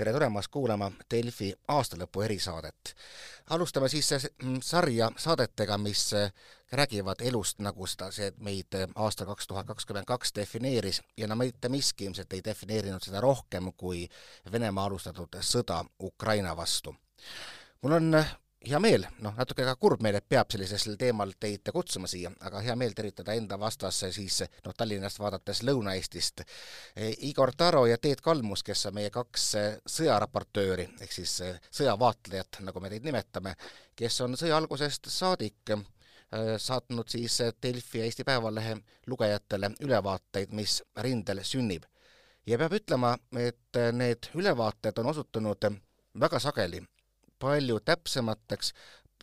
tere tulemast kuulama Delfi aastalõpu erisaadet. alustame siis sarja saadetega, mis räägivad elust, nagu seda, see meid aasta kaks tuhat kakskümmend kaks defineeris ja no mitte miski ilmselt ei defineerinud seda rohkem kui Venemaa alustatud sõda Ukraina vastu. mul on hea meel, noh, natuke ka kurb meel, et peab sellisel teemal teid kutsuma siia, aga hea meel tervitada enda vastasse siis noh, Tallinnast vaadates Lõuna-Eestist Igor Taro ja Teet Kalmus, kes on meie kaks sõjaraportööri ehk siis sõjavaatlejat, nagu me teid nimetame, kes on sõja algusest saadik saatnud siis Delfi ja Eesti Päevalehe lugejatele ülevaateid, mis rindel sünnib. ja peab ütlema, et need ülevaated on osutunud väga sageli palju täpsemateks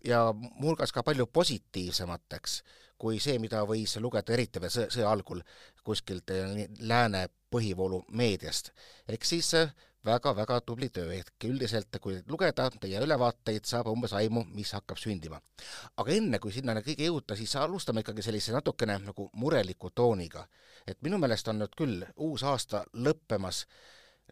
ja muuhulgas ka palju positiivsemateks kui see, mida võis lugeda eriti veel sõja, sõja algul kuskilt eh, lääne põhivoolu meediast. ehk siis väga-väga eh, tubli töö, ehk üldiselt kui lugeda teie ülevaateid, saab umbes aimu, mis hakkab sündima. aga enne, kui sinna kõige jõuda, siis alustame ikkagi sellise natukene nagu mureliku tooniga. et minu meelest on nüüd küll uus aasta lõppemas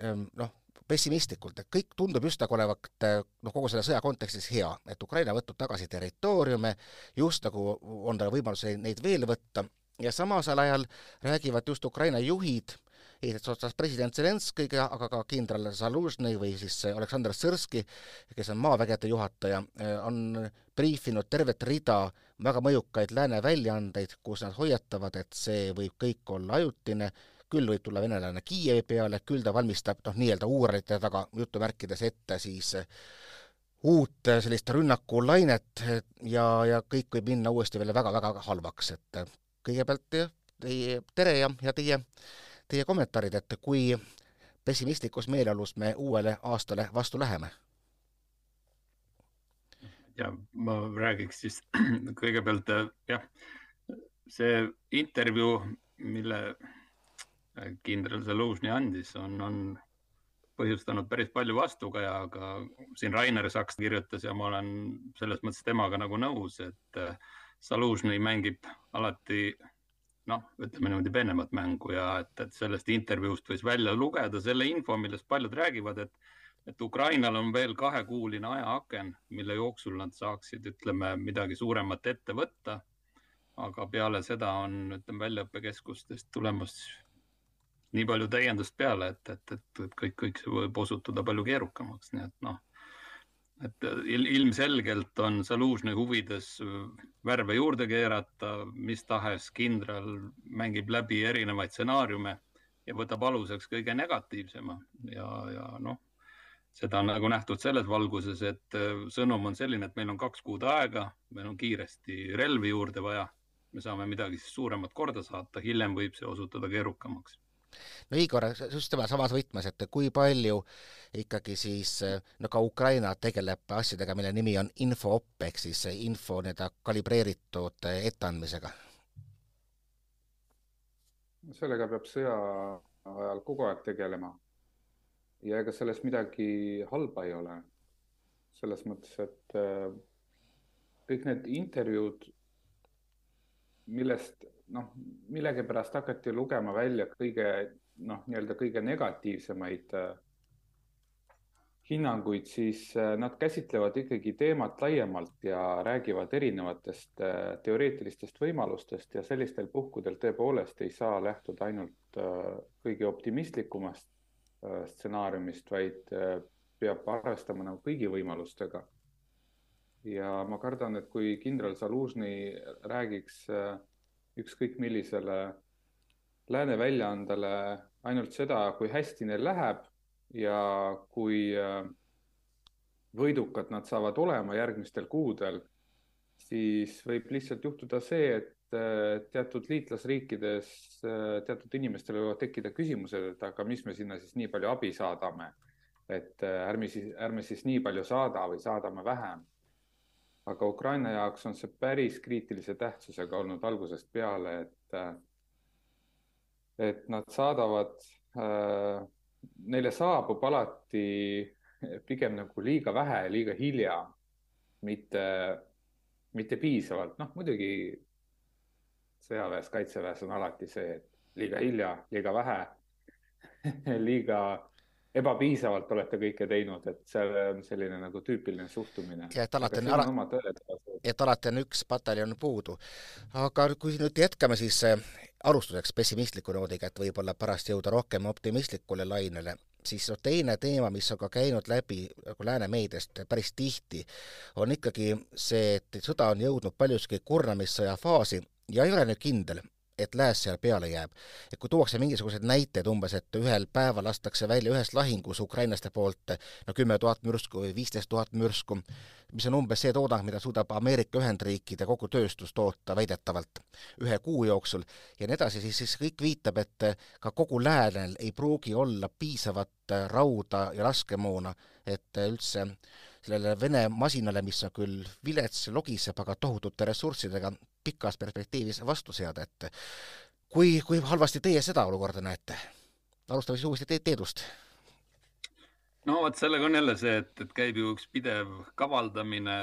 ehm, noh, pessimistlikult, et kõik tundub just nagu olevat noh, kogu selle sõja kontekstis hea, et Ukraina võtnud tagasi territooriume, just nagu on tal võimalus neid veel võtta, ja samasel ajal räägivad just Ukraina juhid, eesotsas president Zelenskõiga, aga ka kindral Zalužnõi või siis Aleksandr Sõrski, kes on maavägede juhataja, on briifinud tervet rida väga mõjukaid lääne väljaandeid, kus nad hoiatavad, et see võib kõik olla ajutine küll võib tulla venelane Kiievi peale, küll ta valmistab noh, nii-öelda uurite taga jutumärkides ette siis eh, uut eh, sellist rünnakulainet ja, ja kõik võib minna uuesti veel väga-väga halvaks, et eh, kõigepealt teie, tere ja, ja teie, teie kommentaarid, et kui pessimistlikus meeleolus me uuele aastale vastu läheme? ja ma räägiks siis kõigepealt jah, see intervjuu, mille kindral Zalužni andis, on, on põhjustanud päris palju vastukaja, aga siin Rainer Saks kirjutas ja ma olen selles mõttes temaga nagu nõus, et Zalužni mängib alati noh, ütleme niimoodi peenemat mängu ja et, et sellest intervjuust võis välja lugeda selle info, millest paljud räägivad, et, et Ukrainal on veel kahekuuline ajaaken, mille jooksul nad saaksid, ütleme, midagi suuremat ette võtta. aga peale seda on, ütleme, väljaõppekeskustest tulemas nii palju täiendust peale, et, et, et, kõik, kõik see võib osutuda palju keerukamaks, nii et noh, et ilmselgelt on Zalužni huvides värve juurde keerata, mis tahes kindral mängib läbi erinevaid stsenaariume ja võtab aluseks kõige negatiivsema ja, ja noh, seda on nagu nähtud selles valguses, et sõnum on selline, et meil on kaks kuud aega, meil on kiiresti relvi juurde vaja, me saame midagi siis suuremat korda saata, hiljem võib see osutuda keerukamaks no Igor, just tema samas võtmes, et kui palju ikkagi siis no ka Ukraina tegeleb asjadega, mille nimi on infoopp ehk siis info nii-öelda kalibreeritud etteandmisega? sellega peab sõja ajal kogu aeg tegelema. ja ega selles midagi halba ei ole. selles mõttes, et äh, kõik need intervjuud, millest noh, millegipärast hakati lugema välja kõige noh, nii-öelda kõige negatiivsemaid äh, hinnanguid, siis äh, nad käsitlevad ikkagi teemat laiemalt ja räägivad erinevatest äh, teoreetilistest võimalustest ja sellistel puhkudel tõepoolest ei saa lähtuda ainult kõige optimistlikumast stsenaariumist, vaid peab arvestama nagu kõigi võimalustega. ja ma kardan, et kui kindral Zalužni räägiks äh, ükskõik millisele lääne väljaandele ainult seda, kui hästi neil läheb ja kui äh, võidukad nad saavad olema järgmistel kuudel, siis võib lihtsalt juhtuda see, et äh, teatud liitlasriikides äh, teatud inimestel võivad tekkida küsimused, et aga mis me sinna siis nii palju abi saadame. et ärme siis, ärme siis nii palju saada või saadame vähem aga Ukraina jaoks on see päris kriitilise tähtsusega olnud algusest peale, et, et nad saadavad äh,, neile saabub alati pigem nagu liiga vähe, liiga hilja, mitte, mitte piisavalt, noh muidugi sõjaväes, kaitseväes on alati see, et liiga hilja, liiga vähe liiga ebapiisavalt olete kõike teinud, et see on selline nagu tüüpiline suhtumine. ja et alati on, ala, et alati on üks pataljon puudu. aga kui nüüd jätkame siis äh, alustuseks pessimistliku noodiga, et võib-olla pärast jõuda rohkem optimistlikule lainele, siis no teine teema, mis on ka käinud läbi nagu lääne meediast päris tihti, on ikkagi see, et sõda on jõudnud paljuski kurnamissõja faasi ja ei ole nüüd kindel, et lääs seal peale jääb. et kui tuuakse mingisuguseid näiteid umbes, et ühel päeval lastakse välja ühes lahingus ukrainlaste poolt no kümme tuhat mürsku või viisteist tuhat mürsku, mis on umbes see toodang, mida suudab Ameerika Ühendriikide kogu tööstus toota väidetavalt ühe kuu jooksul ja nii edasi, siis, siis kõik viitab, et ka kogu läänel ei pruugi olla piisavat rauda ja laskemoona, et üldse sellele Vene masinale, mis on küll vilets, logiseb, aga tohutute ressurssidega pikas perspektiivis vastu seada, et kui, kui halvasti teie seda olukorda näete? alustame siis uuesti te Teedust. no vot, sellega on jälle see, et, et käib ju üks pidev kavaldamine,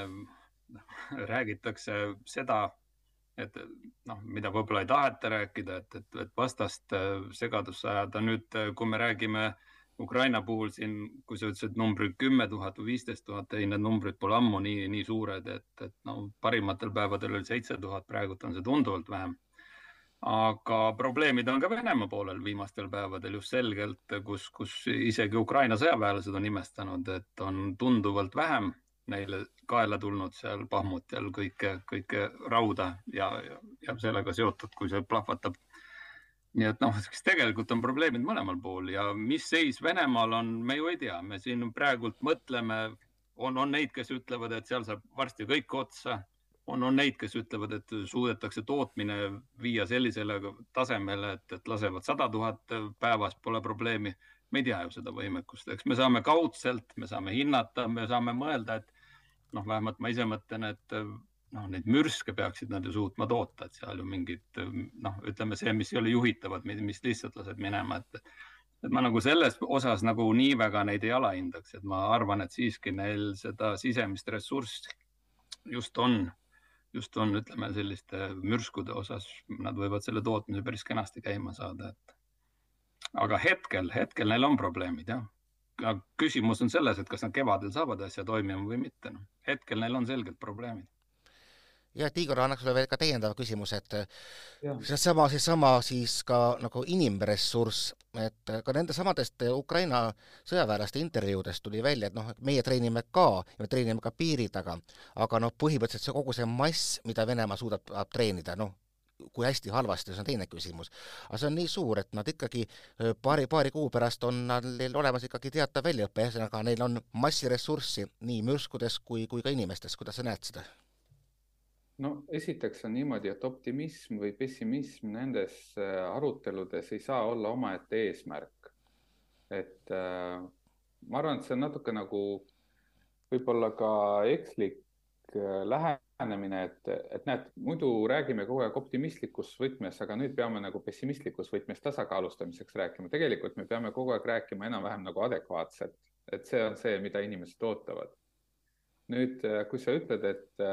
räägitakse seda, et noh, mida võib-olla ei taheta rääkida, et, et, et vastast segadusse ajada. nüüd, kui me räägime äh, Ukraina puhul siin, kui sa ütlesid numbrid kümme tuhat või viisteist tuhat, ei, need numbrid pole ammu nii, nii suured, et, et no parimatel päevadel oli seitse tuhat, praegult on see tunduvalt vähem. aga probleemid on ka Venemaa poolel viimastel päevadel just selgelt, kus, kus isegi Ukraina sõjaväelased on imestanud, et on tunduvalt vähem neile kaela tulnud seal Bahmutil kõike, kõike rauda ja, ja, ja sellega seotud, kui see plahvatab nii et noh, tegelikult on probleemid mõlemal pool ja mis seis Venemaal on, me ju ei tea, me siin praegult mõtleme, on, on neid, kes ütlevad, et seal saab varsti kõik otsa. on, on neid, kes ütlevad, et suudetakse tootmine viia sellisele tasemele, et, et lasevad sada tuhat päevas, pole probleemi. me ei tea ju seda võimekust, eks me saame kaudselt, me saame hinnata, me saame mõelda, et noh, vähemalt ma ise mõtlen, et noh, neid mürske peaksid nad ju suutma toota, et seal ju mingid noh, ütleme see, mis ei ole juhitavad, mis lihtsalt lased minema, et et ma nagu selles osas nagu nii väga neid ei alahindaks, et ma arvan, et siiski neil seda sisemist ressurssi just on, just on, ütleme selliste mürskude osas, nad võivad selle tootmise päris kenasti käima saada, et aga hetkel, hetkel neil on probleemid jah. küsimus on selles, et kas nad kevadel saavad asja toimima või mitte. noh, hetkel neil on selgelt probleemid ja et Igor annaks sulle veel ka täiendava küsimuse, et seesama, seesama siis ka nagu inimressurss, et ka nendesamadest Ukraina sõjaväelaste intervjuudest tuli välja, et noh, meie treenime ka ja me treenime ka piiri taga, aga noh, põhimõtteliselt see kogu see mass, mida Venemaa suudab treenida, noh, kui hästi halvasti, see on teine küsimus. aga see on nii suur, et nad ikkagi paari, paari kuu pärast on neil olemas ikkagi teatav väljaõpe, ühesõnaga neil on massiressurssi nii mürskudes kui, kui ka inimestes, kuidas sa näed seda? No esiteks on niimoodi, et optimism või pessimism nendes äh, aruteludes ei saa olla omaette eesmärk. et äh, ma arvan, et see on natuke nagu võib-olla ka ekslik äh, lähenemine, et, et näed, muidu räägime kogu aeg optimistlikus võtmes, aga nüüd peame nagu pessimistlikus võtmes tasakaalustamiseks rääkima. tegelikult me peame kogu aeg rääkima enam-vähem nagu adekvaatselt, et see on see, mida inimesed ootavad. nüüd, äh, kui sa ütled, et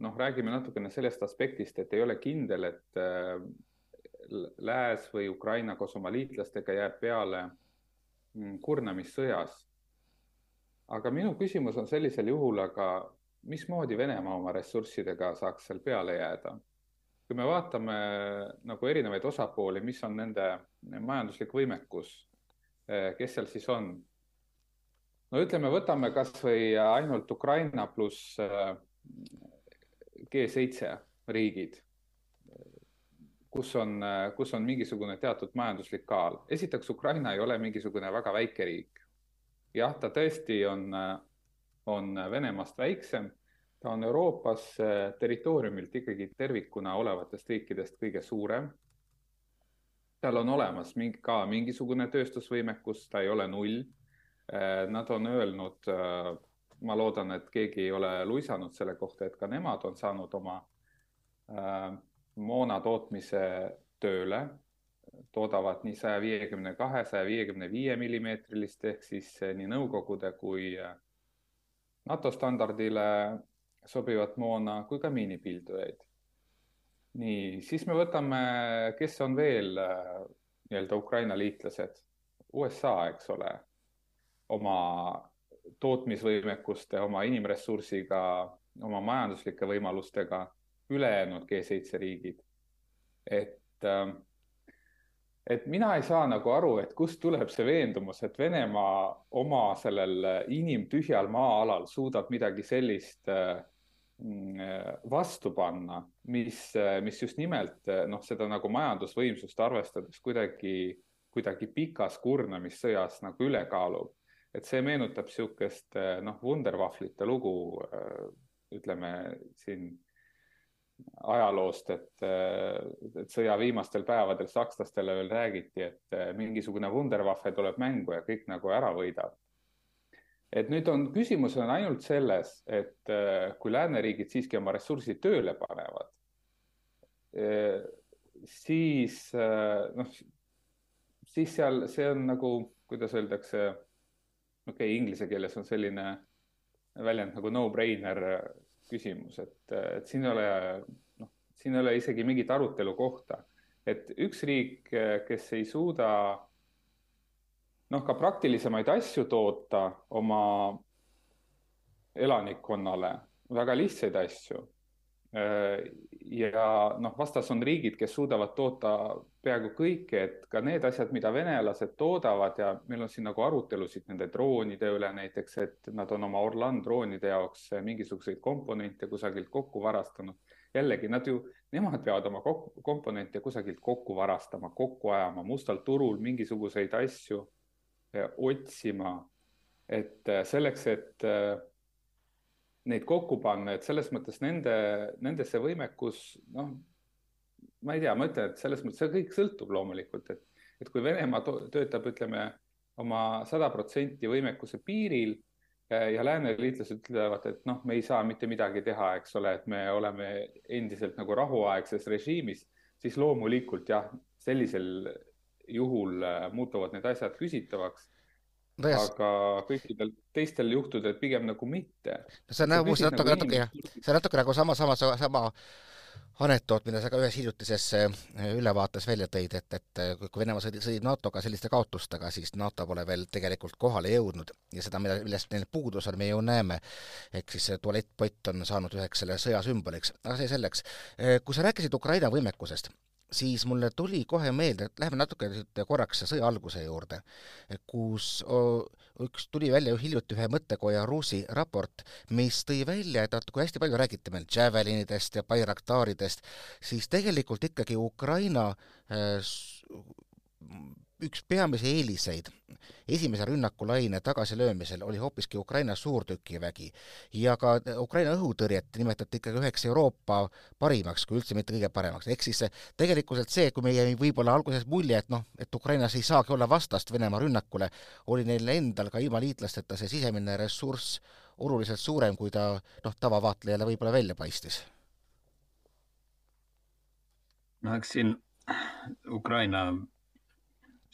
noh, räägime natukene sellest aspektist, et ei ole kindel, et äh, Lääs või Ukraina koos oma liitlastega jääb peale mm, kurnamissõjas. aga minu küsimus on sellisel juhul, aga mismoodi Venemaa oma ressurssidega saaks seal peale jääda? kui me vaatame nagu erinevaid osapooli, mis on nende majanduslik võimekus, äh, kes seal siis on? no ütleme, võtame kasvõi ainult Ukraina pluss äh, G7 riigid, kus on, kus on mingisugune teatud majanduslik kaal. esiteks, Ukraina ei ole mingisugune väga väike riik. jah, ta tõesti on, on Venemaast väiksem, ta on Euroopas territooriumilt ikkagi tervikuna olevatest riikidest kõige suurem. tal on olemas mingi, ka mingisugune tööstusvõimekus, ta ei ole null. Nad on öelnud ma loodan, et keegi ei ole luisanud selle kohta, et ka nemad on saanud oma äh, moona tootmise tööle, toodavad nii saja viiekümne kahe, saja viiekümne viie millimeetrilist ehk siis äh, nii Nõukogude kui äh, NATO standardile sobivat moona kui ka miinipildujaid. nii, siis me võtame, kes on veel äh, nii-öelda Ukraina liitlased, USA, eks ole oma tootmisvõimekuste, oma inimressursiga, oma majanduslike võimalustega ülejäänud G7 riigid. et, ähm, et mina ei saa nagu aru, et kust tuleb see veendumus, et Venemaa oma sellel inimtühjal maa-alal suudab midagi sellist äh, mm, vastu panna, mis, mis just nimelt noh, seda nagu majandusvõimsust arvestades kuidagi, kuidagi pikas kurnamissõjas nagu üle kaalub et see meenutab niisugust eh, noh, Wunderwaflite lugu, eh, ütleme siin ajaloost, et, eh, et sõja viimastel päevadel sakslastele veel räägiti, et mingisugune Wunderwaffe tuleb mängu ja kõik nagu ära võidab. et nüüd on, küsimus on ainult selles, et kui lääneriigid siiski oma ressursid tööle panevad, siis noh, siis seal see on nagu, kuidas öeldakse okei okay,, inglise keeles on selline väljend nagu no-brainer küsimus, et, et siin ei ole, noh, siin ei ole isegi mingit arutelu kohta, et üks riik, kes ei suuda noh, ka praktilisemaid asju toota oma elanikkonnale, väga lihtsaid asju ja noh, vastas on riigid, kes suudavad toota peaaegu kõike, et ka need asjad, mida venelased toodavad ja meil on siin nagu arutelusid nende droonide üle näiteks, et nad on oma Orlan droonide jaoks mingisuguseid komponente kusagilt kokku varastanud. jällegi nad ju, nemad peavad oma komponente kusagilt kokku varastama, kokku ajama, mustal turul mingisuguseid asju eh, otsima. et eh, selleks, et eh, neid kokku panna, et selles mõttes nende, nende see võimekus, noh, ma ei tea, ma ütlen, et selles mõttes see kõik sõltub loomulikult, et, et kui Venemaa töötab, ütleme oma sada protsenti võimekuse piiril eh, ja lääneliitlased ütlevad, et noh, me ei saa mitte midagi teha, eks ole, et me oleme endiselt nagu rahuaegses režiimis, siis loomulikult jah, sellisel juhul eh, muutuvad need asjad küsitavaks aga kõikidel teistel juhtudel pigem nagu mitte. see on nagu natuke, natuke jah, see on natuke nagu sama, sama, sama anekdoot, mida sa ka ühes hiljutises äh, ülevaates välja tõid, et, et äh, kui Venemaa sõdib, sõdib NATO-ga selliste kaotustega, siis NATO pole veel tegelikult kohale jõudnud ja seda, mida, millest neil puudus on, me ju näeme. ehk siis tualettpott on saanud üheks selle sõja sümboliks, aga see selleks. Äh, kui sa rääkisid Ukraina võimekusest, siis mulle tuli kohe meelde, et läheme natuke korraks sõja alguse juurde, kus üks tuli välja hiljuti ühe mõttekoja Ruusi raport, mis tõi välja, et kui hästi palju räägiti meil Javelinidest ja Bayraktaridest, siis tegelikult ikkagi Ukraina äh, üks peamisi eeliseid esimese rünnakulaine tagasilöömisel oli hoopiski Ukraina suurtükivägi ja ka Ukraina õhutõrjet nimetati ikkagi üheks Euroopa parimaks, kui üldse mitte kõige paremaks, ehk siis tegelikult see, kui meie võib-olla alguses mulje, et noh, et Ukrainas ei saagi olla vastast Venemaa rünnakule, oli neil endal ka ilma liitlasteta see sisemine ressurss oluliselt suurem, kui ta noh, tavavaatlejale võib-olla välja paistis. no eks siin Ukraina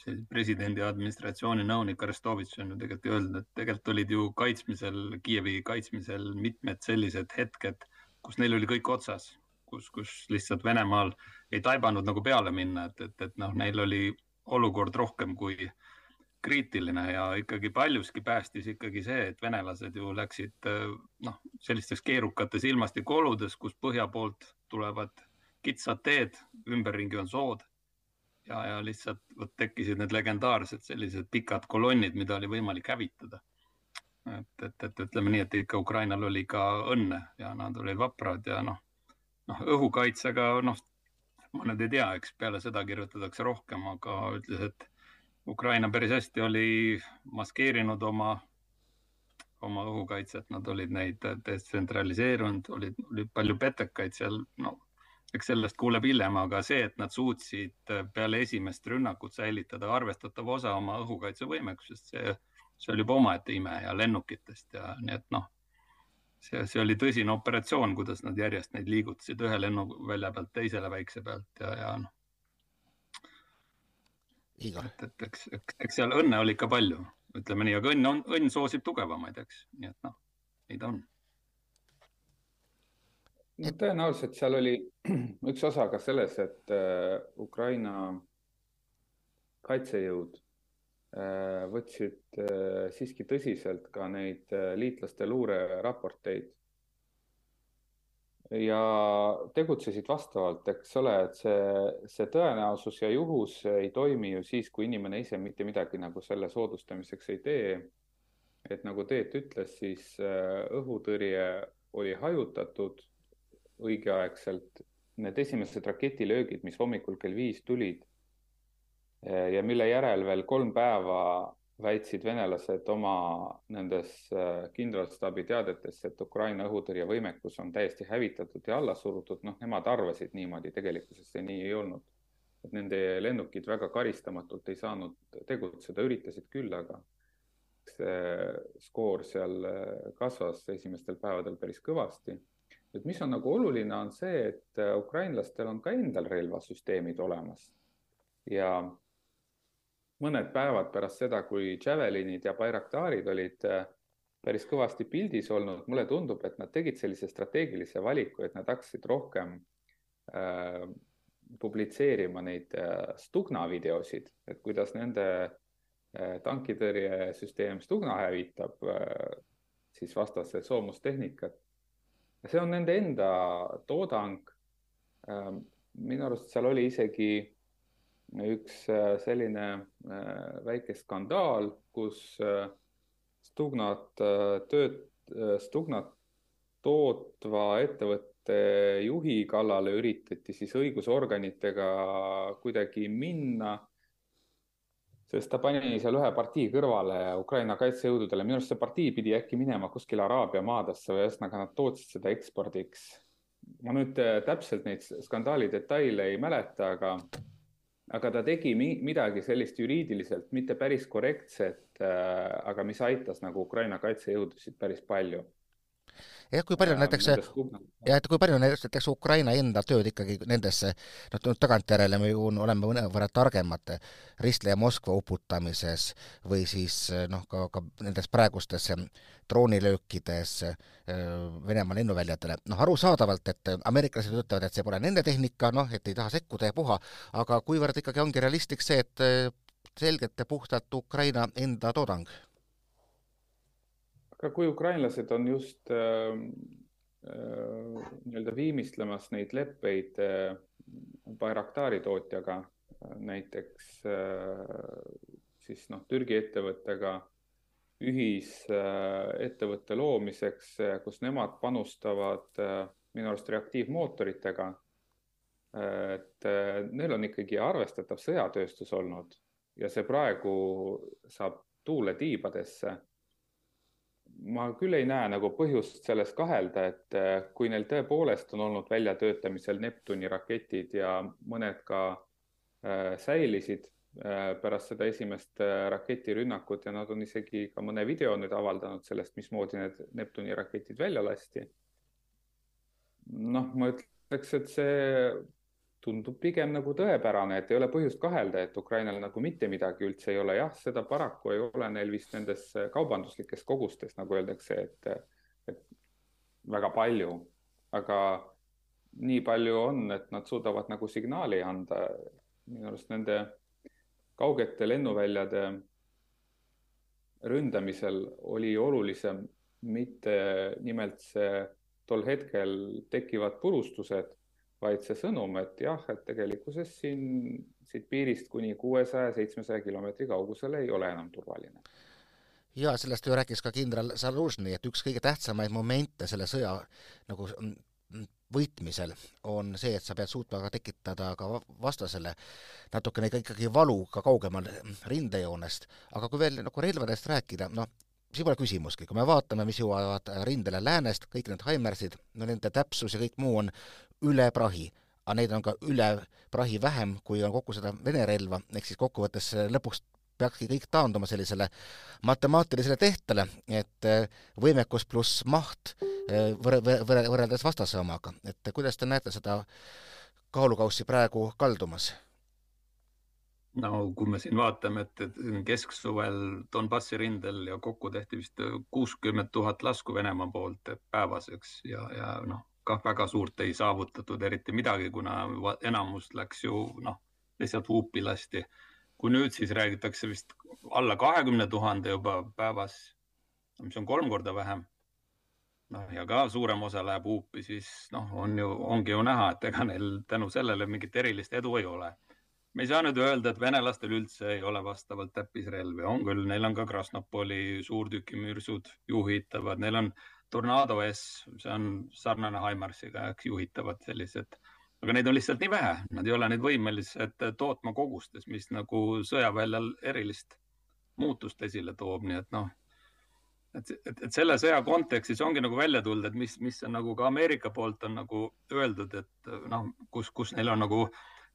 see presidendi administratsiooni nõunik Arestovitš on ju tegelikult öelnud, et tegelikult olid ju kaitsmisel, Kiievi kaitsmisel mitmed sellised hetked, kus neil oli kõik otsas, kus, kus lihtsalt Venemaal ei taibanud nagu peale minna, et, et, et noh, neil oli olukord rohkem kui kriitiline ja ikkagi paljuski päästis ikkagi see, et venelased ju läksid noh, sellistes keerukates ilmastikuoludes, kus põhja poolt tulevad kitsad teed, ümberringi on sood ja, ja lihtsalt vot tekkisid need legendaarsed sellised pikad kolonnid, mida oli võimalik hävitada. et, et, et ütleme nii, et ikka Ukrainal oli ka õnne ja nad olid vaprad ja noh, noh õhukaitsega noh, ma nüüd ei tea, eks peale seda kirjutatakse rohkem, aga ütles, et Ukraina päris hästi oli maskeerinud oma, oma õhukaitset, nad olid neid detsentraliseerunud, olid, oli palju petekaid seal, no eks sellest kuuleb hiljem, aga see, et nad suutsid peale esimest rünnakut säilitada arvestatava osa oma õhukaitsevõimekusest, see, see oli juba omaette ime ja lennukitest ja nii et noh, see, see oli tõsine operatsioon, kuidas nad järjest neid liigutasid ühe lennuvälja pealt teisele väikse pealt ja, ja noh. et, et eks, eks, eks seal õnne oli ikka palju, ütleme nii, aga õnn on, õnn soosib tugevamaid, eks, nii et noh, nii ta on no tõenäoliselt seal oli üks osa ka selles, et äh, Ukraina kaitsejõud võtsid siiski tõsiselt ka neid liitlaste luureraporteid ja tegutsesid vastavalt, eks ole, et see, see tõenäosus ja juhus ei toimi ju siis, kui inimene ise mitte midagi nagu selle soodustamiseks ei tee. et nagu Teet ütles, siis äh, õhutõrje oli hajutatud õigeaegselt. Need esimesed raketilöögid, mis hommikul kell viis tulid ja mille järel veel kolm päeva väitsid venelased oma nendes äh, kindralstaabi teadetes, et Ukraina õhutõrjevõimekus on täiesti hävitatud ja alla surutud, noh, nemad arvasid niimoodi, tegelikkuses see nii ei olnud. et nende lennukid väga karistamatult ei saanud tegutseda, üritasid küll, aga see skoor seal äh, kasvas esimestel päevadel päris kõvasti. Et mis on nagu oluline, on see, et äh, ukrainlastel on ka endal relvasüsteemid olemas ja mõned päevad pärast seda, kui Javelinid ja Bayraktarid olid äh, päris kõvasti pildis olnud, mulle tundub, et nad tegid sellise strateegilise valiku, et nad hakkasid rohkem äh, publitseerima neid äh, Stugna videosid, et kuidas nende äh, tankitõrjesüsteem Stugna hävitab äh, siis vastase soomustehnikat. See on nende enda toodang äh,. minu arust seal oli isegi üks äh, selline äh, väike skandaal, kus äh, Stugnat tööd, Stugnat tootva ettevõtte juhi kallale üritati siis õigusorganitega kuidagi minna, sest ta pani seal ühe partii kõrvale Ukraina kaitsejõududele, minu arust see partii pidi äkki minema kuskile Araabia maadesse või ühesõnaga nad tootsid seda ekspordiks. ma nüüd täpselt neid skandaali detaile ei mäleta, aga aga ta tegi midagi sellist juriidiliselt mitte päris korrektset, äh, aga mis aitas nagu Ukraina kaitsejõudusid päris palju jah, kui palju ja, näiteks, jah, et kui palju näiteks Ukraina enda tööd ikkagi nendesse, noh, tagantjärele me ju oleme mõnevõrra targemad Ristleja Moskva uputamises või siis noh, ka, ka nendes praegustes droonilöökides Venemaa lennuväljadele, noh arusaadavalt, et ameeriklased ütlevad, et see pole nende tehnika, noh, et ei taha sekkuda ja puha, aga kuivõrd ikkagi ongi realistlik see, et selgelt ja puhtalt Ukraina enda toodang aga kui ukrainlased on just äh, äh, nii-öelda viimistlemas neid leppeid äh, Bayraktari tootjaga äh,, näiteks äh, siis noh, Türgi ettevõttega ühisettevõtte äh, loomiseks, äh, kus nemad panustavad äh, minu arust reaktiivmootoritega. et äh, neil on ikkagi arvestatav sõjatööstus olnud ja see praegu saab tuule tiibadesse ma küll ei näe nagu põhjust selles kahelda, et äh, kui neil tõepoolest on olnud väljatöötamisel Neptuni raketid ja mõned ka äh, säilisid äh, pärast seda esimest raketirünnakut ja nad on isegi ka mõne video nüüd avaldanud sellest, mismoodi need Neptuni raketid välja lasti. noh, ma ütleks, et see tundub pigem nagu tõepärane, et ei ole põhjust kahelda, et Ukrainal nagu mitte midagi üldse ei ole. jah, seda paraku ei ole neil vist nendes kaubanduslikes kogustes, nagu öeldakse, et, et väga palju, aga nii palju on, et nad suudavad nagu signaali anda. minu arust nende kaugete lennuväljade ründamisel oli olulisem mitte nimelt see tol hetkel tekivad purustused vaid see sõnum, et jah, et tegelikkuses siin siit piirist kuni kuuesaja, seitsmesaja kilomeetri kaugusele ei ole enam turvaline. ja sellest ju rääkis ka kindral Zalužny, et üks kõige tähtsamaid momente selle sõja nagu võitmisel on see, et sa pead suutma ka tekitada ka vastasele natukene ka ikkagi valu ka kaugemal rindejoonest, aga kui veel nagu relvadest rääkida, noh, siin pole küsimuski, kui me vaatame, mis jõuavad rindele läänest, kõik need Haimersid, no nende täpsus ja kõik muu on üle prahi, aga neid on ka üle prahi vähem, kui on kogu seda Vene relva, ehk siis kokkuvõttes lõpuks peakski kõik taanduma sellisele matemaatilisele tehtele, et eh, võimekus pluss maht eh, võr-, võr-, võrreldes vastase omaga, et kuidas te näete seda kaalukaussi praegu kaldumas? no kui me siin vaatame, et, et kesksuvel Donbassi rindel ja kokku tehti vist kuuskümmend tuhat lasku Venemaa poolt päevas, eks, ja, ja noh, kah väga suurt ei saavutatud eriti midagi, kuna enamus läks ju noh, lihtsalt huupi lasti. kui nüüd siis räägitakse vist alla kahekümne tuhande juba päevas, mis on kolm korda vähem. noh, ja ka suurem osa läheb huupi, siis noh, on ju, ongi ju näha, et ega neil tänu sellele mingit erilist edu ei ole. me ei saa nüüd öelda, et venelastel üldse ei ole vastavalt täppisrelvi, on küll, neil on ka Krasnopoli suurtükimürsud juhitavad, neil on Tornado S, see on sarnane Himarsiga, eks juhitavad sellised aga neid on lihtsalt nii vähe, nad ei ole neid võimelised tootma kogustes, mis nagu sõjaväljal erilist muutust esile toob, nii et noh, et, et, et selle sõja kontekstis ongi nagu välja tulnud, et mis, mis on nagu ka Ameerika poolt on nagu öeldud, et noh, kus, kus neil on nagu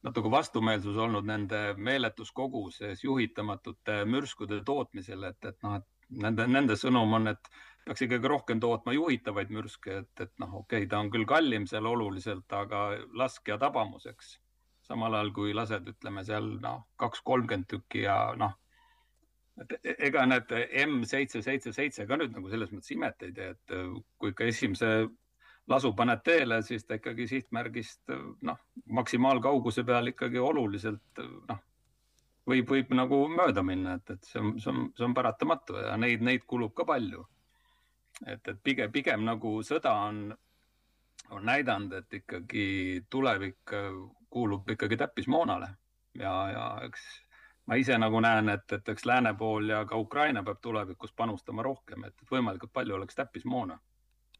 natuke vastumeelsus olnud nende meeletus koguses juhitamatute mürskude tootmisel, et, et noh, et nende, nende sõnum on, et peaks ikkagi rohkem tootma juhitavaid mürske, et, et noh, okei okay,, ta on küll kallim seal oluliselt, aga laskja tabamuseks. samal ajal kui lased, ütleme seal noh, kaks kolmkümmend tükki ja noh, et e-, ega need M seitse, seitse, seitse ka nüüd nagu selles mõttes imet ei tee, et kui ikka esimese lasu paned teele, siis ta ikkagi sihtmärgist noh, maksimaalkauguse peal ikkagi oluliselt noh, võib, võib nagu mööda minna, et, et see on, see on, see on paratamatu ja neid, neid kulub ka palju et, et pigem, pigem nagu sõda on, on näidanud, et ikkagi tulevik äh, kuulub ikkagi täppismoonale. Ja, ja eks ma ise nagu näen, et, et eks lääne pool ja ka Ukraina peab tulevikus panustama rohkem, et võimalikult palju oleks täppismoona,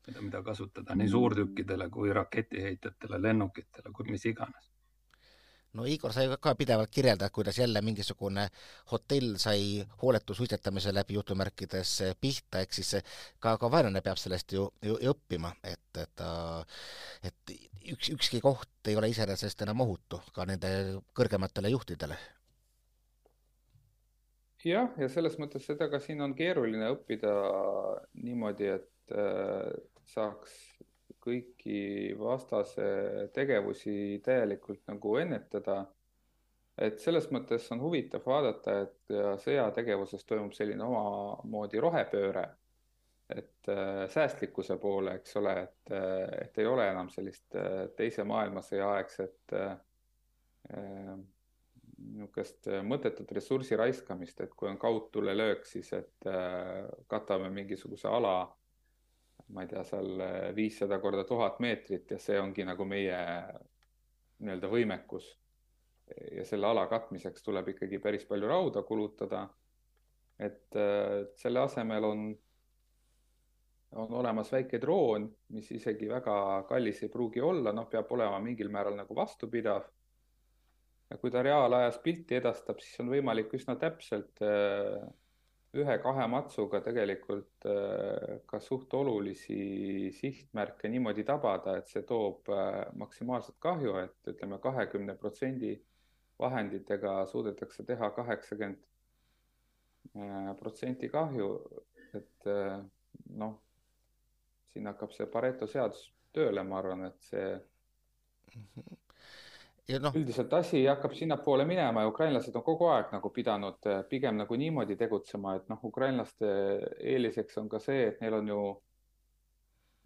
mida, mida kasutada nii suurtükkidele kui raketiheitjatele, lennukitele kui mis iganes no Igor, sa ju ka pidevalt kirjeldad, kuidas jälle mingisugune hotell sai hooletu suitsetamise läbi jutumärkides pihta, ehk siis ka, ka vaenlane peab sellest ju, ju, õppima, et, et et üks, ükski koht ei ole iseenesest enam ohutu ka nende kõrgematele juhtidele. jah, ja selles mõttes seda ka siin on keeruline õppida niimoodi, et äh, saaks kõiki vastase tegevusi täielikult nagu ennetada. et selles mõttes on huvitav vaadata, et sõjategevuses toimub selline omamoodi rohepööre, et äh, säästlikkuse poole, eks ole, et, äh, et ei ole enam sellist äh, teise maailmasõja aegset niisugust mõttetut ressursi raiskamist, et kui on kaudtulelöök, siis et katame mingisuguse ala ma ei tea, seal eh, viissada korda tuhat meetrit ja see ongi nagu meie nii-öelda võimekus. ja selle ala katmiseks tuleb ikkagi päris palju rauda kulutada. et eh, selle asemel on, on olemas väike droon, mis isegi väga kallis ei pruugi olla, noh, peab olema mingil määral nagu vastupidav. ja kui ta reaalajas pilti edastab, siis on võimalik üsna täpselt äh, ühe-kahe matsuga tegelikult äh, ka suht olulisi sihtmärke niimoodi tabada, et see toob äh, maksimaalset kahju, et ütleme, kahekümne protsendi vahenditega suudetakse teha kaheksakümmend äh, protsenti kahju, et noh, siin hakkab see Pareto seadus tööle, ma arvan, et see mhm no. üldiselt asi hakkab sinnapoole minema ja ukrainlased on kogu aeg nagu pidanud eh, pigem nagu niimoodi tegutsema, et noh, ukrainlaste eeliseks on ka see, et neil on ju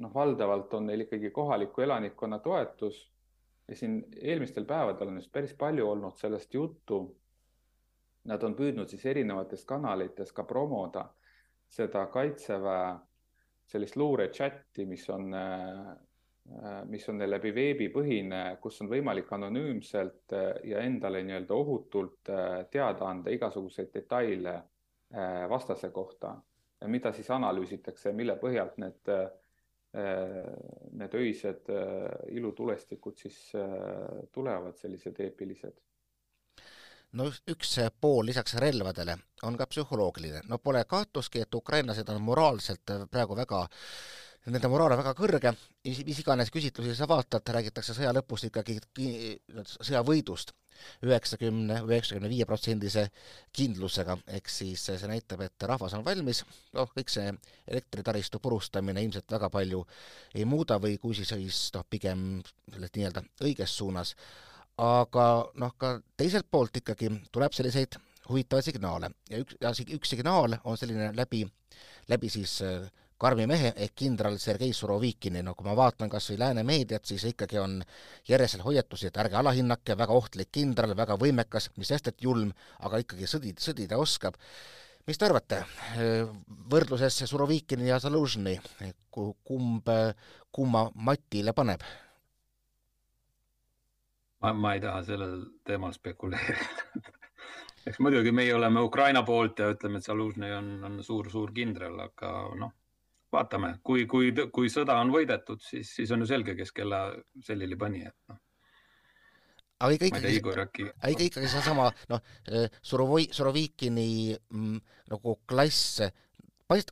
noh, valdavalt on neil ikkagi kohaliku elanikkonna toetus ja siin eelmistel päevadel on just päris palju olnud sellest juttu. Nad on püüdnud siis erinevates kanalites ka promoda seda kaitseväe sellist luure chati, mis on Äh, mis on läbi veebipõhine, kus on võimalik anonüümselt äh, ja endale nii-öelda ohutult äh, teada anda igasuguseid detaile vastase kohta, mida siis analüüsitakse mille põhjalt need, need öised ilutulestikud siis tulevad, sellised eepilised? No üks pool lisaks relvadele on ka psühholoogiline, no pole kahtlustki, et ukrainlased on moraalselt praegu väga äh, nende moraal on väga kõrge, mis iganes küsitlusi sa vaatad, räägitakse sõja lõpust ikkagi sõja võidust üheksakümne üheksakümne viie protsendise kindlusega, ehk siis see näitab, et rahvas on valmis, noh, kõik see elektritaristu purustamine ilmselt väga palju ei muuda või kui siis, siis noh, pigem selles nii-öelda õiges suunas, aga noh, ka teiselt poolt ikkagi tuleb selliseid huvitavaid signaale. Ja üks, ja üks signaal on selline läbi, läbi siis karmi mehe ehk kindral Sergei Surovikini, no kui ma vaatan kas või lääne meediat, siis ikkagi on järjest hoiatusi, et ärge alahinnake, väga ohtlik kindral, väga võimekas, mis sest, et julm, aga ikkagi sõdida, sõdida oskab. mis te arvate, võrdluses Surovikini ja Zalužni, kumb, kumma matile paneb? ma, ma ei taha sellel teemal spekuleerida eks muidugi meie oleme Ukraina poolt ja ütleme, et Zalužny on, on suur-suur kindral, aga noh, vaatame, kui, kui, kui sõda on võidetud, siis, siis on ju selge, kes kella selili pani, et noh aga ikka ikkagi, ikka ikkagi seesama noh, eh, Surovoi, Surovikini mm, nagu klass,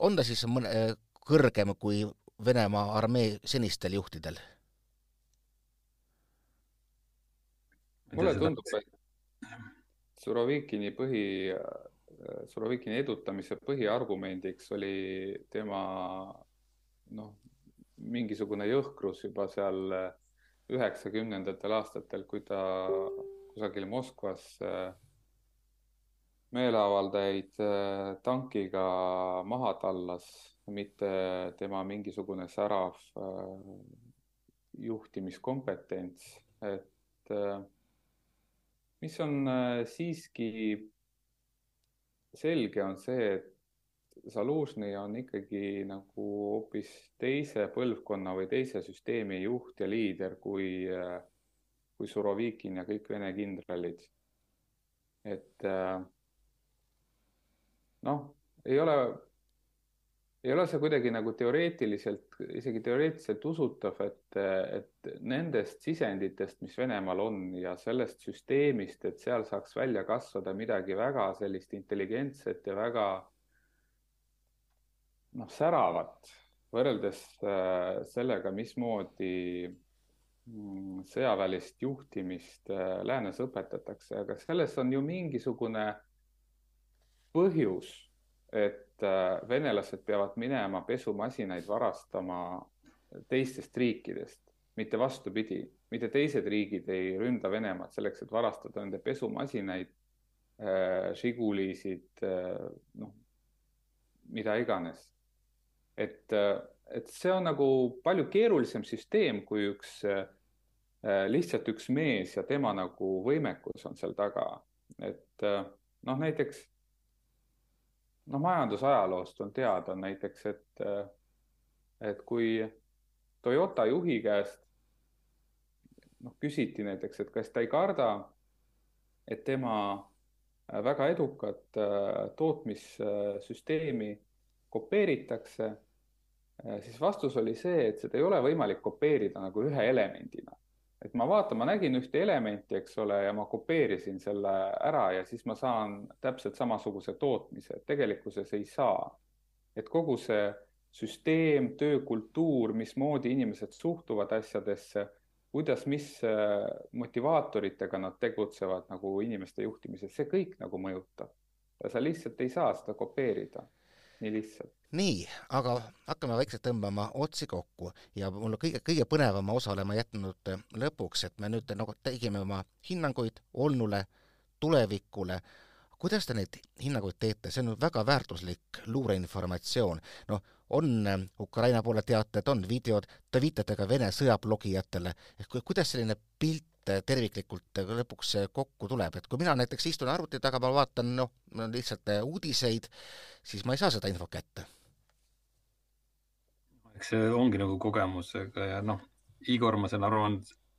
on ta siis mõne, eh, kõrgem kui Venemaa armee senistel juhtidel? mulle tundub, et Surovikini põhi, Surovikini edutamise põhiargumendiks oli tema noh, mingisugune jõhkrus juba seal üheksakümnendatel aastatel, kui ta kusagil Moskvas äh, meeleavaldajaid äh, tankiga maha tallas, mitte tema mingisugune särav äh, juhtimiskompetents, et mis on äh, siiski selge, on see, et Zalužny on ikkagi nagu hoopis teise põlvkonna või teise süsteemi juht ja liider kui, äh, kui Surovikin ja kõik Vene kindralid. et äh, noh, ei ole ei ole see kuidagi nagu teoreetiliselt, isegi teoreetiliselt usutav, et, et nendest sisenditest, mis Venemaal on ja sellest süsteemist, et seal saaks välja kasvada midagi väga sellist intelligentset ja väga noh, säravat võrreldes äh, sellega, mismoodi mm, sõjaväelist juhtimist äh, läänes õpetatakse, aga selles on ju mingisugune põhjus, et et äh, venelased peavad minema pesumasinaid varastama teistest riikidest, mitte vastupidi, mitte teised riigid ei ründa Venemaad selleks, et varastada nende pesumasinaid, äh, Žigulisid, äh, noh, mida iganes. et, et see on nagu palju keerulisem süsteem kui üks, lihtsalt üks mees ja tema nagu võimekus on seal taga. et noh, näiteks noh, majandusajaloost on teada näiteks, et, et kui Toyota juhi käest noh, küsiti näiteks, et kas ta ei karda, et tema väga edukat äh, tootmissüsteemi kopeeritakse, äh, siis vastus oli see, et seda ei ole võimalik kopeerida nagu ühe elemendina et ma vaatan, ma nägin ühte elementi, eks ole, ja ma kopeerisin selle ära ja siis ma saan täpselt samasuguse tootmise, tegelikkuses ei saa. et kogu see süsteem, töökultuur, mismoodi inimesed suhtuvad asjadesse, kuidas, mis äh, motivaatoritega nad tegutsevad nagu inimeste juhtimises, see kõik nagu mõjutab. sa lihtsalt ei saa seda kopeerida nii lihtsalt. Nii, aga hakkame vaikselt tõmbama otsi kokku ja mul kõige, kõige põnevama osa olema jätnud lõpuks, et me nüüd nagu tegime oma hinnanguid olnule, tulevikule, kuidas te neid hinnanguid teete, see on väga väärtuslik luureinformatsioon, noh, on Ukraina poole teated, on videod, te viitate ka Vene sõjablogijatele, et kuidas selline pilt terviklikult lõpuks kokku tuleb, et kui mina näiteks istun arvuti taga, ma vaatan noh, lihtsalt uudiseid, siis ma ei saa seda infot kätte. Eks see ongi nagu kogemusega ja noh, Igor, ma saan aru, on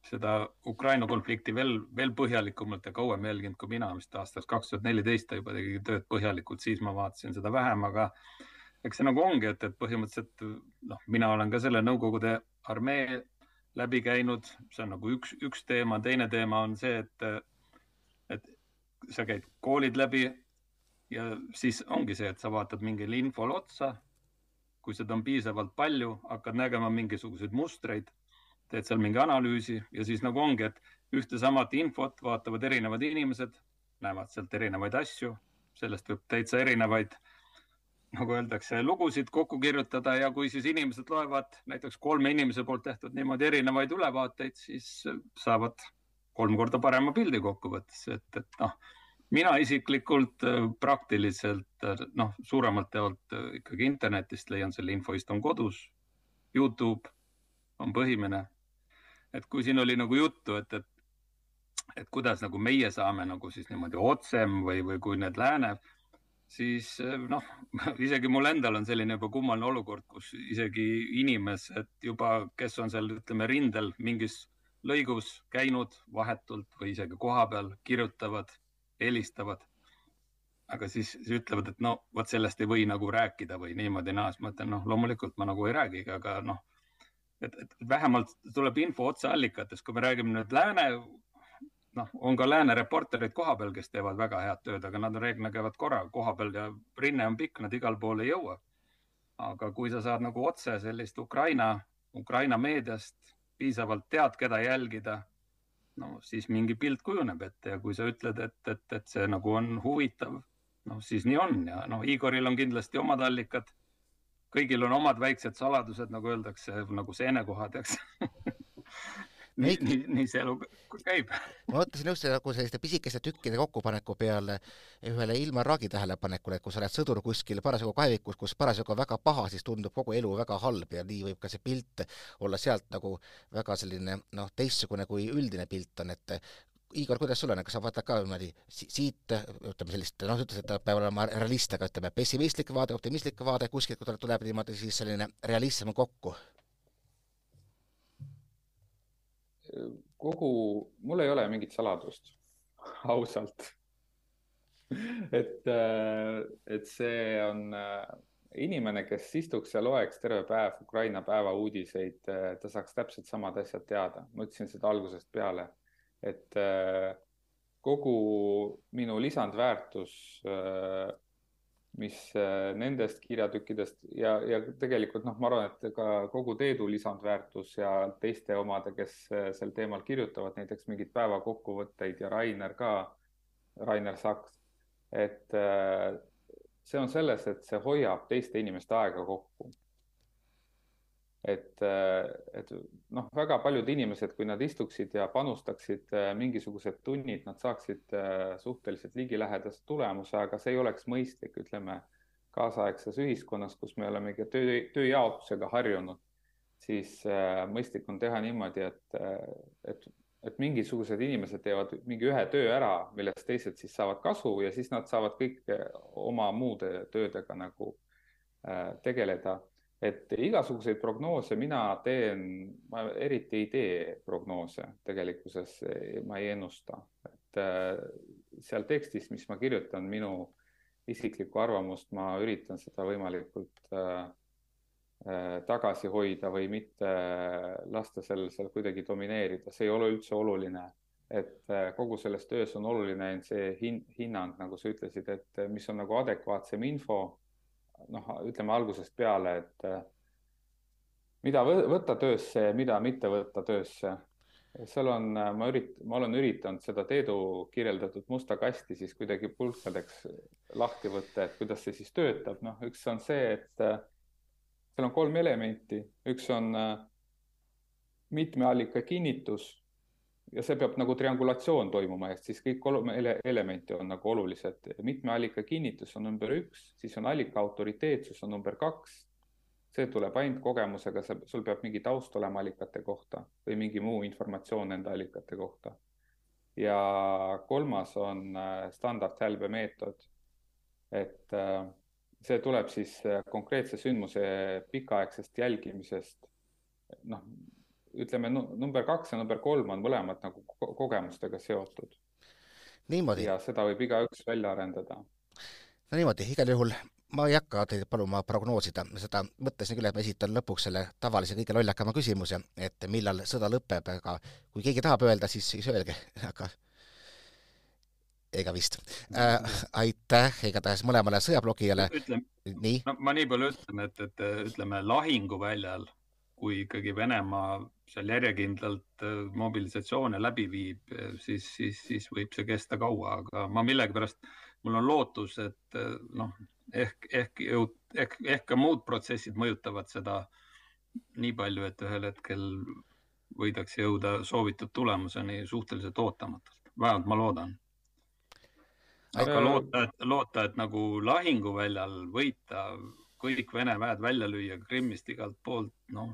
seda Ukraina konflikti veel, veel põhjalikumalt ja kauem jälginud kui mina, vist aastast kaks tuhat neliteist ta juba tegi tööd põhjalikult, siis ma vaatasin seda vähem, aga eks see nagu ongi, et, et põhimõtteliselt noh, mina olen ka selle Nõukogude armee läbi käinud, see on nagu üks, üks teema, teine teema on see, et, et sa käid koolid läbi ja siis ongi see, et sa vaatad mingile infole otsa. Kui seda on piisavalt palju, hakkad nägema mingisuguseid mustreid, teed seal mingi analüüsi ja siis nagu ongi, et ühte samat infot vaatavad erinevad inimesed, näevad sealt erinevaid asju, sellest võib täitsa erinevaid nagu öeldakse, lugusid kokku kirjutada ja kui siis inimesed loevad näiteks kolme inimese poolt tehtud niimoodi erinevaid ülevaateid, siis saavad kolm korda parema pildi kokkuvõttes, et, et noh, mina isiklikult äh, praktiliselt noh, suuremalt jaolt ikkagi internetist leian selle info, istun kodus. Youtube on põhimine. et kui siin oli nagu juttu, et, et, et kuidas nagu meie saame nagu siis niimoodi otsem või, või kui need lääne siis noh, isegi mul endal on selline juba kummaline olukord, kus isegi inimesed juba, kes on seal, ütleme rindel mingis lõigus käinud vahetult või isegi kohapeal, kirjutavad, helistavad. aga siis, siis ütlevad, et no vot sellest ei või nagu rääkida või niimoodi naa, siis ma ütlen, noh, loomulikult ma nagu ei räägigi, aga noh, et, et vähemalt tuleb info otseallikatest, kui me räägime nüüd lääne noh, on ka lääne reporterid kohapeal, kes teevad väga head tööd, aga nad reeglina käivad korra kohapeal ja rinne on pikk, nad igale poole ei jõua. aga kui sa saad nagu otse sellist Ukraina, Ukraina meediast piisavalt tead, keda jälgida, no siis mingi pilt kujuneb ette ja kui sa ütled, et, et, et see nagu on huvitav, noh siis nii on ja noh, Igoril on kindlasti omad allikad. kõigil on omad väiksed saladused, nagu öeldakse, nagu seenekohad, eks nii, nii, nii see elu käib. ma mõtlesin just nagu selliste pisikeste tükkide kokkupaneku peale ühele Ilmar Raagi tähelepanekule, et kui sa oled sõdur kuskil parasjagu kaevikus, kus parasjagu on väga paha, siis tundub kogu elu väga halb ja nii võib ka see pilt olla sealt nagu väga selline noh, teistsugune kui üldine pilt on, et Igor, kuidas sul on, kas sa vaatad ka niimoodi siit, ütleme sellist, noh, ütles, et ta peab olema realist, aga ütleme, pessimistlik vaade, optimistlik vaade, kuskilt tuleb niimoodi siis selline realism kokku kogu, mul ei ole mingit saladust, ausalt. et, äh, et see on äh, inimene, kes istuks ja loeks terve päev Ukraina päeva uudiseid, äh, ta saaks täpselt samad asjad teada. ma ütlesin seda algusest peale, et kogu minu lisandväärtus mis äh, nendest kirjatükkidest ja, ja tegelikult noh, ma arvan, et ka kogu Teedu lisandväärtus ja teiste omade, kes äh, sel teemal kirjutavad, näiteks mingeid päevakokkuvõtteid ja Rainer ka, Rainer Saks, et äh, see on selles, et see hoiab teiste inimeste aega kokku et, et noh, väga paljud inimesed, kui nad istuksid ja panustaksid äh, mingisugused tunnid, nad saaksid äh, suhteliselt ligilähedast tulemuse, aga see ei oleks mõistlik, ütleme kaasaegses ühiskonnas, kus me olemegi töö, tööjaotusega harjunud, siis äh, mõistlik on teha niimoodi, et, et, et mingisugused inimesed teevad mingi ühe töö ära, millest teised siis saavad kasu ja siis nad saavad kõik oma muude töödega nagu tegeleda et igasuguseid prognoose mina teen, ma eriti ei tee prognoose, tegelikkuses ma ei ennusta, et äh, seal tekstis, mis ma kirjutan, minu isiklikku arvamust, ma üritan seda võimalikult äh, äh, tagasi hoida või mitte lasta sellel seal kuidagi domineerida, see ei ole üldse oluline. et kogu selles töös on oluline see hin hinnang, nagu sa ütlesid, et mis on nagu adekvaatsem info noh, ütleme algusest peale, et äh, mida võtta töösse ja mida mitte võtta töösse. seal on, äh, ma ürit-, ma olen üritanud seda Teedu kirjeldatud musta kasti siis kuidagi pulkadeks lahti võtta, et kuidas see siis töötab, noh, üks on see, et äh, seal on kolm elementi, üks on mitme allika kinnitus ja see peab nagu triangulatsioon toimuma, ehk siis kõik kolm ele elementi on nagu olulised. mitme allika kinnitus on number üks, siis on allika autoriteetsus on number kaks. see tuleb ainult kogemusega, sul peab mingi taust olema allikate kohta või mingi muu informatsioon nende allikate kohta. ja kolmas on äh, standardhälbe meetod. et äh, see tuleb siis äh, konkreetse sündmuse pikaaegsest jälgimisest. noh ütleme number kaks ja number kolm on mõlemad nagu kogemustega seotud. ja seda võib igaüks välja arendada. no niimoodi, igal juhul ma ei hakka teid paluma prognoosida, seda mõtlesin küll, et ma esitan lõpuks selle tavalise kõige lollakama küsimuse, et millal sõda lõpeb, aga kui keegi tahab öelda, siis, siis öelge, aga ega vist äh,. aitäh igatahes mõlemale sõjablogijale. nii no,? ma nii palju ütlen, et, et ütleme lahinguväljal kui ikkagi Venemaa seal järjekindlalt äh, mobilisatsioone läbi viib, äh, siis, siis, siis võib see kesta kaua, aga ma millegipärast, mul on lootus, et äh, noh, ehk, ehk ehk, ehk ka muud protsessid mõjutavad seda nii palju, et ühel hetkel võidakse jõuda soovitud tulemuseni suhteliselt ootamatult, vähemalt ma loodan. Aga loota, et loota, et nagu lahinguväljal võita, kõik Vene väed välja lüüa Krimmist igalt poolt, noh,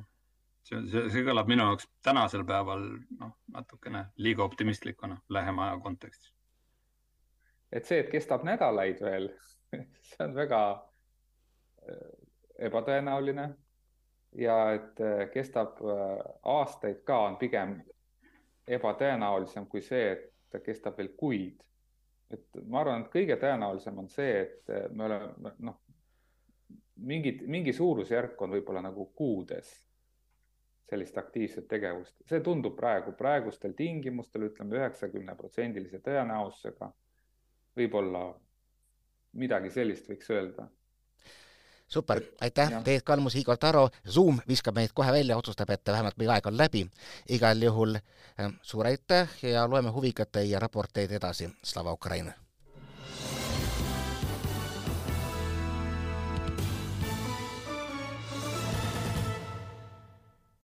see, see, see kõlab minu jaoks tänasel päeval noh, natukene liiga optimistlikuna lähema aja kontekstis. et see, et kestab nädalaid veel, see on väga äh, ebatõenäoline ja et äh, kestab äh, aastaid ka, on pigem ebatõenäolisem kui see, et ta kestab veel kuid. et ma arvan, et kõige tõenäolisem on see, et me oleme noh, mingid, mingi suurusjärk on võib-olla nagu kuudes sellist aktiivset tegevust, see tundub praegu, praegustel tingimustel ütleme üheksakümneprotsendilise tõenäosusega. võib-olla midagi sellist võiks öelda super, aitäh, Teet Kalmus, Igor Taro, Zoom viskab meid kohe välja, otsustab, et vähemalt meie aeg on läbi. igal juhul äh, suur aitäh ja loeme huviga teie raporteid edasi, Slava Ukraini!